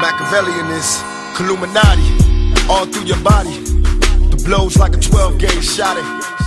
Machiavellian is Illuminati, all through your body. The blows like a 12 gauge shot it.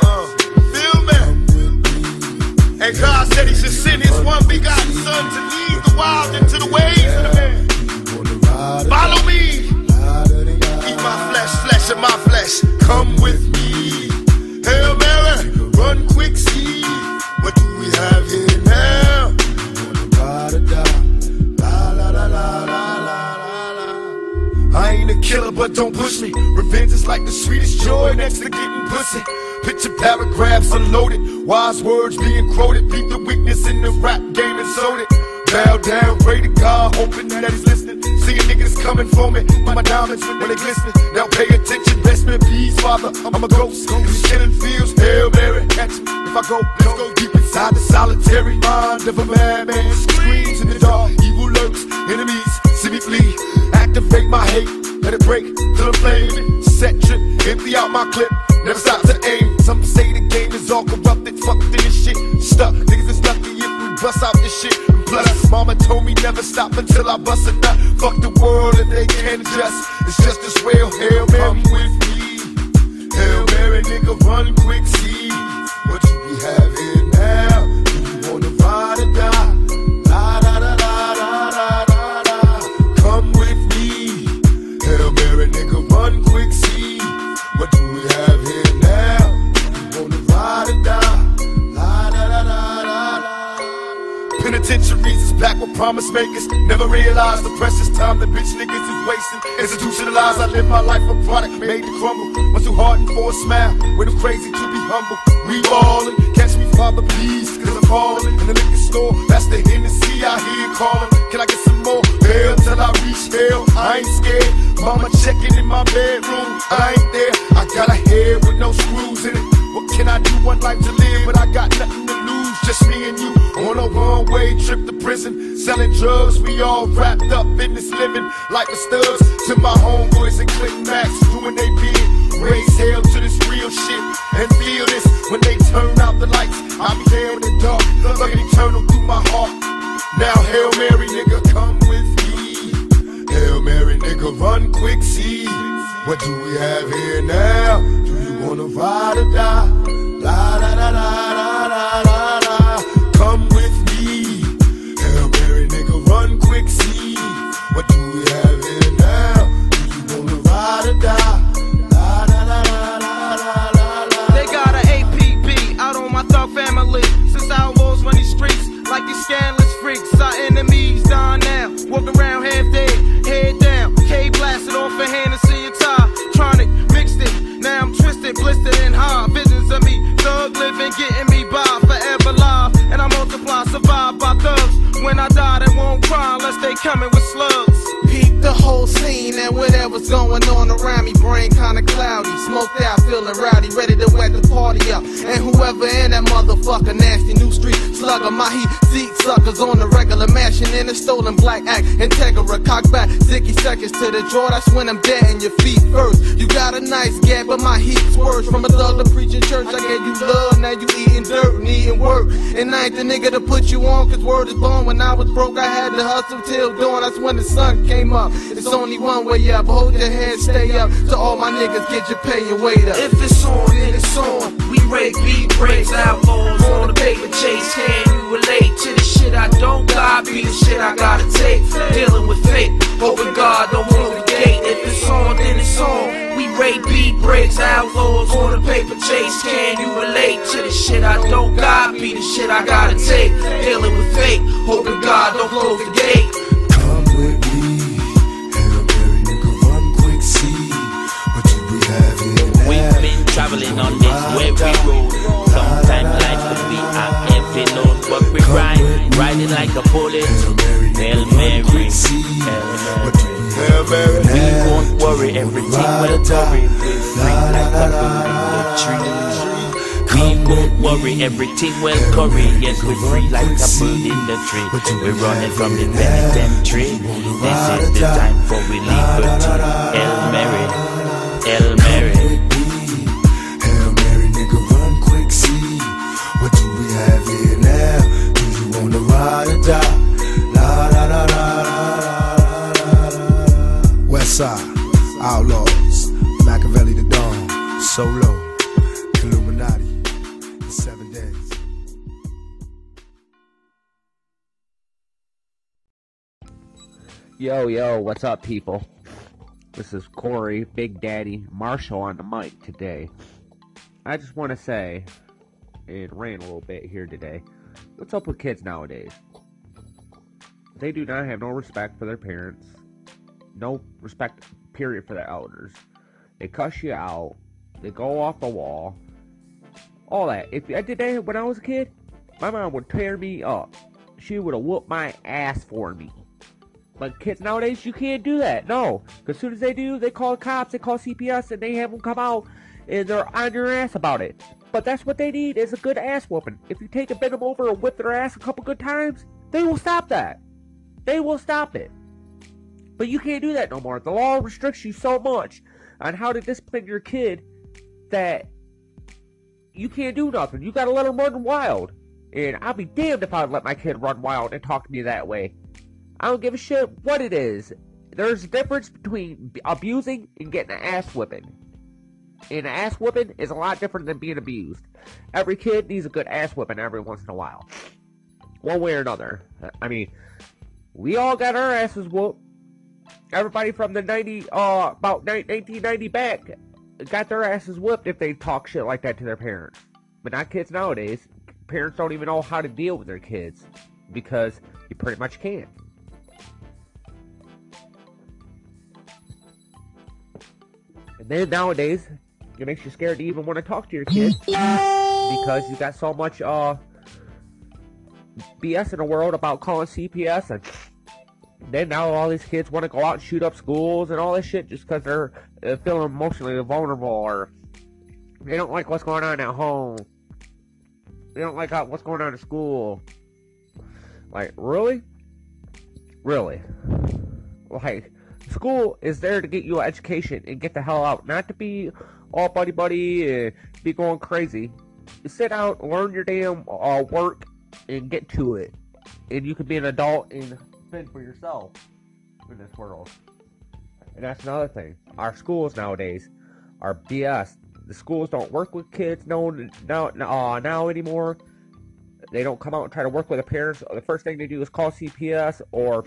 Uh, feel me? And God said He should send His one begotten Son to lead the wild into the ways of the man. Follow me. Eat my flesh, flesh of my flesh. Come with me. Hail Mary, run quick, see. What do we have here I ain't a killer, but don't push me. Revenge is like the sweetest joy next to getting pussy. Picture paragraphs unloaded, wise words being quoted. Beat the weakness in the rap game and sold it. Bow down, pray to God, hoping that he's listening. Seeing niggas coming for me, my diamonds when they glisten. Now pay attention, best me peace, father. I'm a ghost, these killing fields. Hail Mary, catch me if I go. Let's go deep inside the solitary mind of a madman. Screams in the dark, evil lurks, enemies see me flee. Activate my hate, let it break till the flame. Set trip, empty out my clip, never stop to aim. Some say the game is all corrupted, fucked in this shit. Stuck, niggas is lucky if we bust out this shit. And plus, mama told me never stop until I bust a nut. Fuck the world if they can't adjust. It's just as well, hell, Mary Come with me. Hail Mary, nigga, run quick, see what you be having now. Promise makers. Never realize the precious time the bitch niggas is wasting. Institutionalized, I live my life a product made to crumble. Was too hardened for a smile, way too crazy to be humble. We ballin', catch me, father, please, cause I'm falling. In the liquor store, that's the Hennessy I hear calling. Can I get some more? Hell till I reach hell, I ain't scared. Mama checking in my bedroom, I ain't there. I got a head with no screws in it. What can I do? One life to live, but I got nothing to trip to prison. Selling drugs, we all wrapped up in this living. Like the studs to my homeboys and click max, doing they bid. Raise hell to this real shit and feel this when they turn out the lights. I'll be there in the dark, looking eternal through my heart. Now, Hail Mary, nigga, come with me. Hail Mary, nigga, run quick, see. What do we have here now? Do you wanna ride or die? La da da da whatever's going on around me. Brain kinda cloudy, smoked out, feeling rowdy, ready to wet the party up. And whoever in that motherfucker, nasty new street slugger, my heat seat suckers on the regular, mashing in a stolen black act. Integra, cock back, zicky seconds to the draw. That's when I'm dead in your feet first. You got a nice gap, but my heat's worse. From a thug to preaching church, I gave you love, now you eating dirt, needing work. And I ain't the nigga to put you on, cause word is born. When I was broke, I had to hustle till dawn. That's when the sun came up. It's only one way up. Hold your head, stay up. To all my niggas, get your pay and weight up. If it's on, then it's on. We rake beat breaks, outlaws on the paper chase. Can you relate to the shit I don't got? Be the shit I gotta take. Dealing with fate, hoping God don't close the gate. If it's on, then it's on. We rake beat breaks, outlaws on the paper chase. Can you relate to the shit I don't got? Be the shit I gotta take. Dealing with fate, hoping God don't close the gate. Traveling on this weary road. Sometimes life could be a heavy load, but we ride, riding like a bullet. Hail Mary, you have We won't worry, everything will worry. We're free like a bird in the tree. We won't worry, everything will curry. Yes, we're free like a bird in the tree. We're running from the penitentiary. This is the time for we liberty. Hail Mary, Hail Mary. Yo, yo, what's up, people? This is Corey, Big Daddy, Marshall on the mic today. I just want to say, it rained a little bit here today. What's up with kids nowadays? They do not have no respect for their parents, no respect, period, for their elders. They cuss you out, they go off the wall, all that. If I did that when I was a kid, my mom would tear me up. She would have whooped my ass for me. But kids nowadays, you can't do that. No. Because as soon as they do, they call cops, they call CPS, and they have them come out, and they're on your ass about it. But that's what they need is a good ass whooping. If you take a bend them over and whip their ass a couple good times, they will stop that. They will stop it. But you can't do that no more. The law restricts you so much on how to discipline your kid that you can't do nothing. You gotta let them run wild. And I'll be damned if I let my kid run wild and talk to me that way. I don't give a shit what it is. There's a difference between abusing and getting an ass whipping. And an ass whipping is a lot different than being abused. Every kid needs a good ass whipping every once in a while. One way or another. I mean, we all got our asses whooped. Everybody from the 90, uh, about 1990 back got their asses whipped if they talk shit like that to their parents. But not kids nowadays. Parents don't even know how to deal with their kids because you pretty much can't. And then nowadays, it makes you scared to even want to talk to your kids because you got so much uh BS in the world about calling CPS and then now all these kids want to go out and shoot up schools and all this shit just because they're uh, feeling emotionally vulnerable or they don't like what's going on at home. They don't like what's going on at school. Like, really? Really? Like, school is there to get you an education and get the hell out, not to be all buddy buddy and be going crazy. Sit out, learn your damn uh, work, and get to it. And you can be an adult and fend for yourself in this world. And that's another thing. Our schools nowadays are BS. The schools don't work with kids no, no, uh, now anymore. They don't come out and try to work with the parents. The first thing they do is call CPS or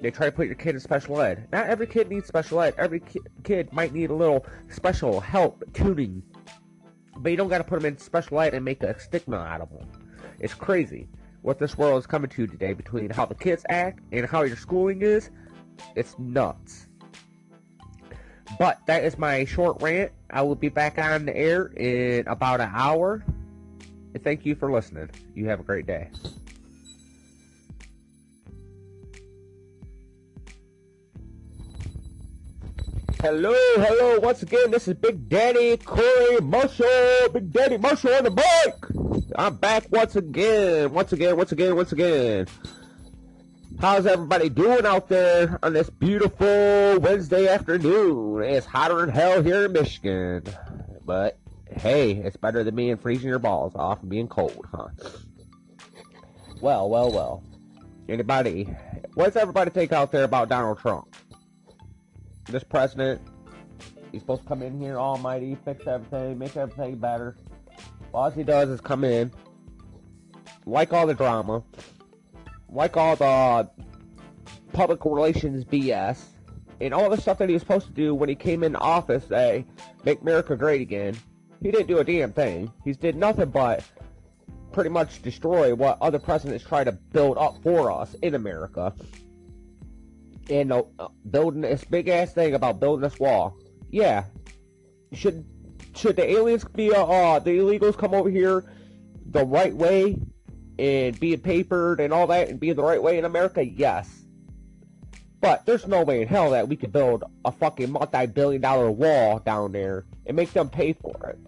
they try to put your kid in special ed. Not every kid needs special ed. Every ki- kid might need a little special help tuning. But you don't got to put them in special ed and make a stigma out of them. It's crazy what this world is coming to today between how the kids act and how your schooling is. It's nuts. But that is my short rant. I will be back on the air in about an hour. And thank you for listening. You have a great day. Hello, hello, once again, this is Big Daddy Corey Marshall. Big Daddy Marshall on the mic. I'm back once again, once again, once again, once again. How's everybody doing out there on this beautiful Wednesday afternoon? It's hotter than hell here in Michigan. But hey, it's better than being freezing your balls off and being cold, huh? Well, well, well. Anybody, what's everybody think out there about Donald Trump? This president, he's supposed to come in here almighty, fix everything, make everything better. All he does is come in, like all the drama, like all the public relations BS, and all the stuff that he was supposed to do when he came in office, say, make America great again. He didn't do a damn thing. He's did nothing but pretty much destroy what other presidents try to build up for us in America. And uh, building this big ass thing about building this wall. Yeah. Should should the aliens be uh, uh the illegals come over here the right way and being papered and all that and being the right way in America? Yes. But there's no way in hell that we could build a fucking multi-billion dollar wall down there and make them pay for it.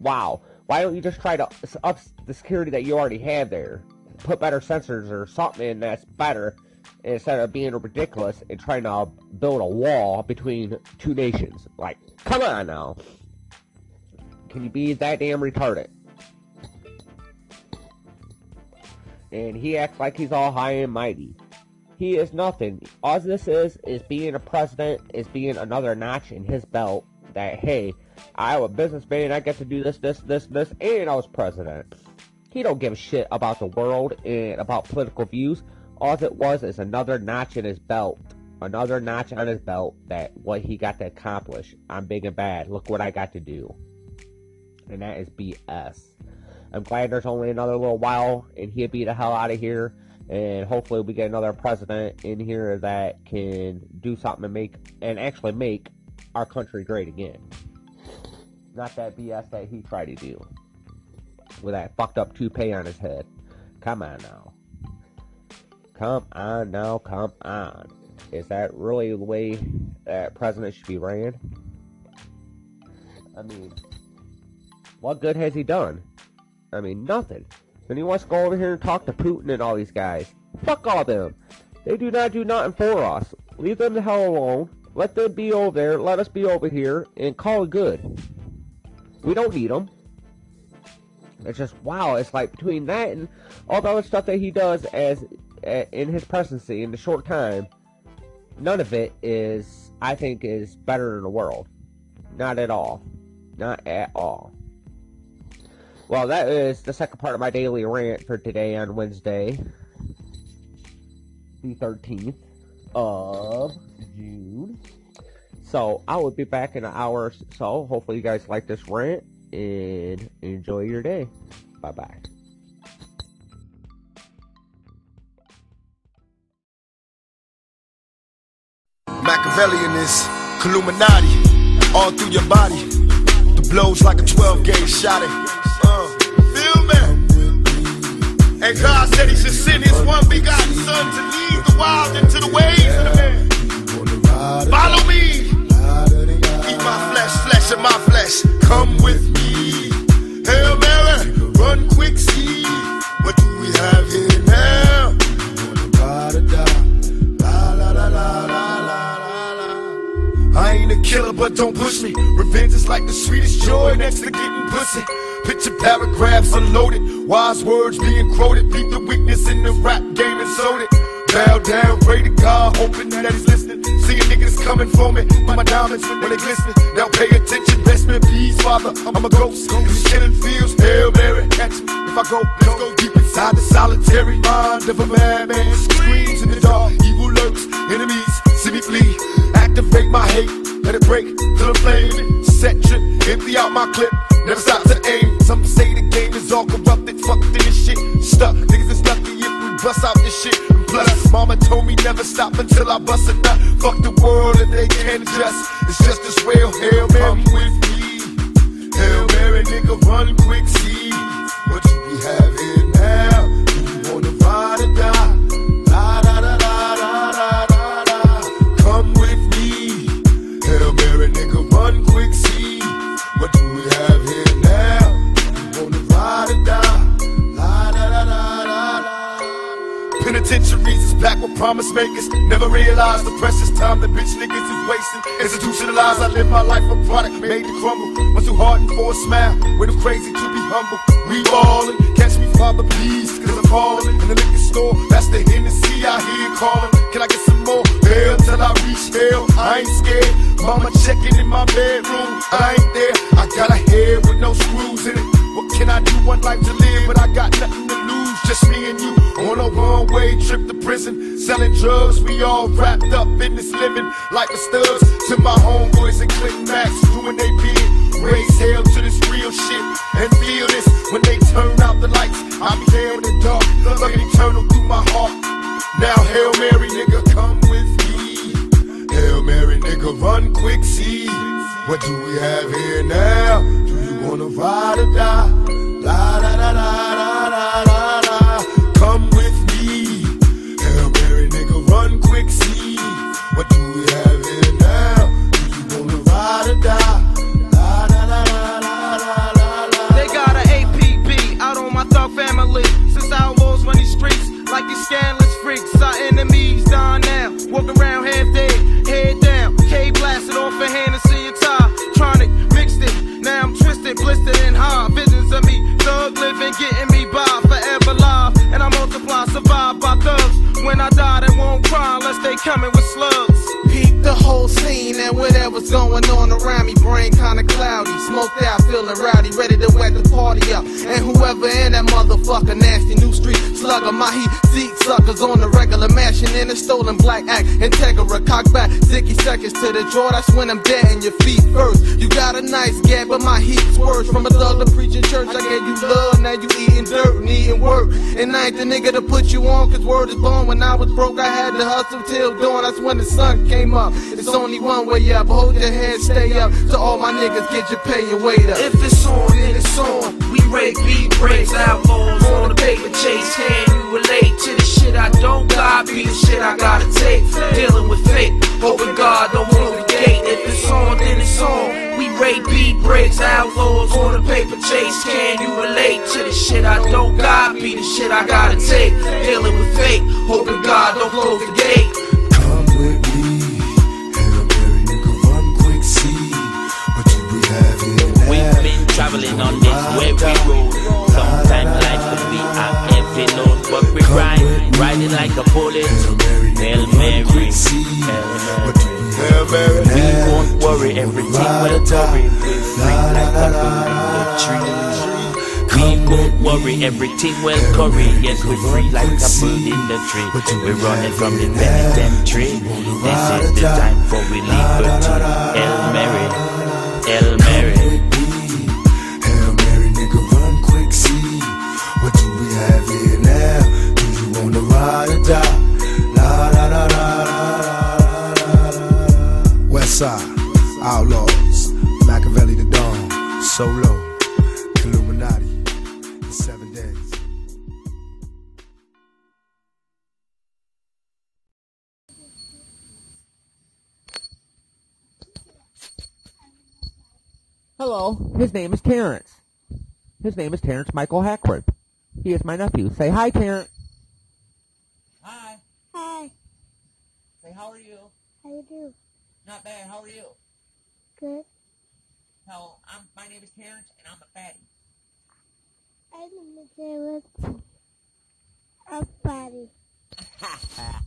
Wow. Why don't you just try to up the security that you already have there? Put better sensors or something that's better instead of being ridiculous and trying to build a wall between two nations. Like, come on now. Can you be that damn retarded? And he acts like he's all high and mighty. He is nothing. All this is, is being a president, is being another notch in his belt that, hey, I'm a businessman, I get to do this, this, this, this, and I was president. He don't give a shit about the world and about political views. All it was is another notch in his belt. Another notch on his belt that what he got to accomplish. I'm big and bad. Look what I got to do. And that is BS. I'm glad there's only another little while and he'll be the hell out of here. And hopefully we get another president in here that can do something to make and actually make our country great again. Not that BS that he tried to do. With that fucked up toupee on his head. Come on now. Come on now, come on. Is that really the way that president should be ran? I mean, what good has he done? I mean, nothing. Then he wants to go over here and talk to Putin and all these guys. Fuck all them. They do not do nothing for us. Leave them the hell alone. Let them be over there. Let us be over here and call it good. We don't need them. It's just wow. It's like between that and all the other stuff that he does as in his presidency in the short time, none of it is I think is better in the world. Not at all. Not at all. Well, that is the second part of my daily rant for today on Wednesday, the 13th of June. So, I will be back in an hour so. Hopefully, you guys like this rant and enjoy your day. Bye bye. Machiavellian is Illuminati all through your body. The blows like a 12 gauge shot. It. Uh, feel me? And God said He should send His one begotten Son to lead the wild into the ways of the man. Wise words being quoted. Beat the weakness in the rap game and sold it. Bow down, pray to God, hoping that he's listening. Seeing niggas coming for me, but my diamonds when they glisten. Now pay attention, best me peace, father. I'm a ghost, who's killing fields. Hail Mary, catch me if I go. Let's go deep inside the solitary mind of a madman. Screams in the dark, evil lurks, enemies see me flee. Activate my hate, let it break till the flame. Set trip, empty out my clip, never stop to aim. This shit. Plus, mama told me never stop until I bust a nut. Fuck the world and they can't adjust. It's just as real, Hail Mary. Come with me. Hail Mary, nigga, run quick, see promise makers. Never realized the precious time that bitch niggas is wasting. Institutionalized, I live my life a product made to crumble. Was too hardened for a smile, way too crazy to be humble. We ballin', catch me, father, please, cause I'm falling. In the liquor store, that's the Hennessy I hear callin'. Can I get some more? Hell till I reach hell, I ain't scared. Mama checking in my bedroom, I ain't there. I got a head with no screws in it. What can I do? One life to live, but I got nothing to lose. Just me and you on a one way trip to prison. Selling drugs, we all wrapped up in this living like the studs. To my homeboys and Click Max, doing they bid. Raise hell to this real shit and feel this when they turn out the lights. I'll be there in the dark, looking eternal through my heart. Now, Hail Mary, nigga, come with me. Hail Mary, nigga, run quick, see. What do we have here now? Do you wanna ride or die? La da da da a stolen black act. Integra, cock back, zicky seconds to the draw. That's when I'm dead and your feet first. You got a nice gap, but my heat's worse. From a thug to preaching church, I gave you love. Now you eating dirt, needing work. And I ain't the nigga to put you on, cause word is born. When I was broke, I had to hustle till dawn. That's when the sun came up. It's only one way up. Hold your head, stay up. To all my niggas, get your pay and wait up. If it's on, then it's on. We rake beat breaks, outlaws on the paper chase. Can you relate to the shit I don't got? Be the shit I gotta take. Dealing with fate, hoping God don't close the gate. If it's on, then it's on. We rake beat breaks, outlaws on the paper chase. Can you relate to the shit I don't got? Be the shit I gotta take. Dealing with fate, hoping God don't close the gate. Traveling on this weary road. Sometimes life could be a heavy load, but we ride, riding like a bullet. Hail Mary, Hail Mary. Hail Mary. We won't worry, everything will worry. We're free like a bird in the tree. We won't worry, everything will curry. Yes, we're free like a bird in the tree. We're running from the penitentiary. This is the time for we liberty. Hail Mary, Hail Mary. La la la la la la la la. West Outlaws, Makaveli the Dawn, Solo, Illuminati, the Seven Days. Hello, his name is Terrence. His name is Terrence Michael Hackford. He is my nephew. Say hi, Terrence. Hi. Hi, Say, how are you? How you do? Not bad. How are you? Good. Hell, I'm, my name is Terrence, and I'm a fatty. I'm gonna say with a body. Ha ha.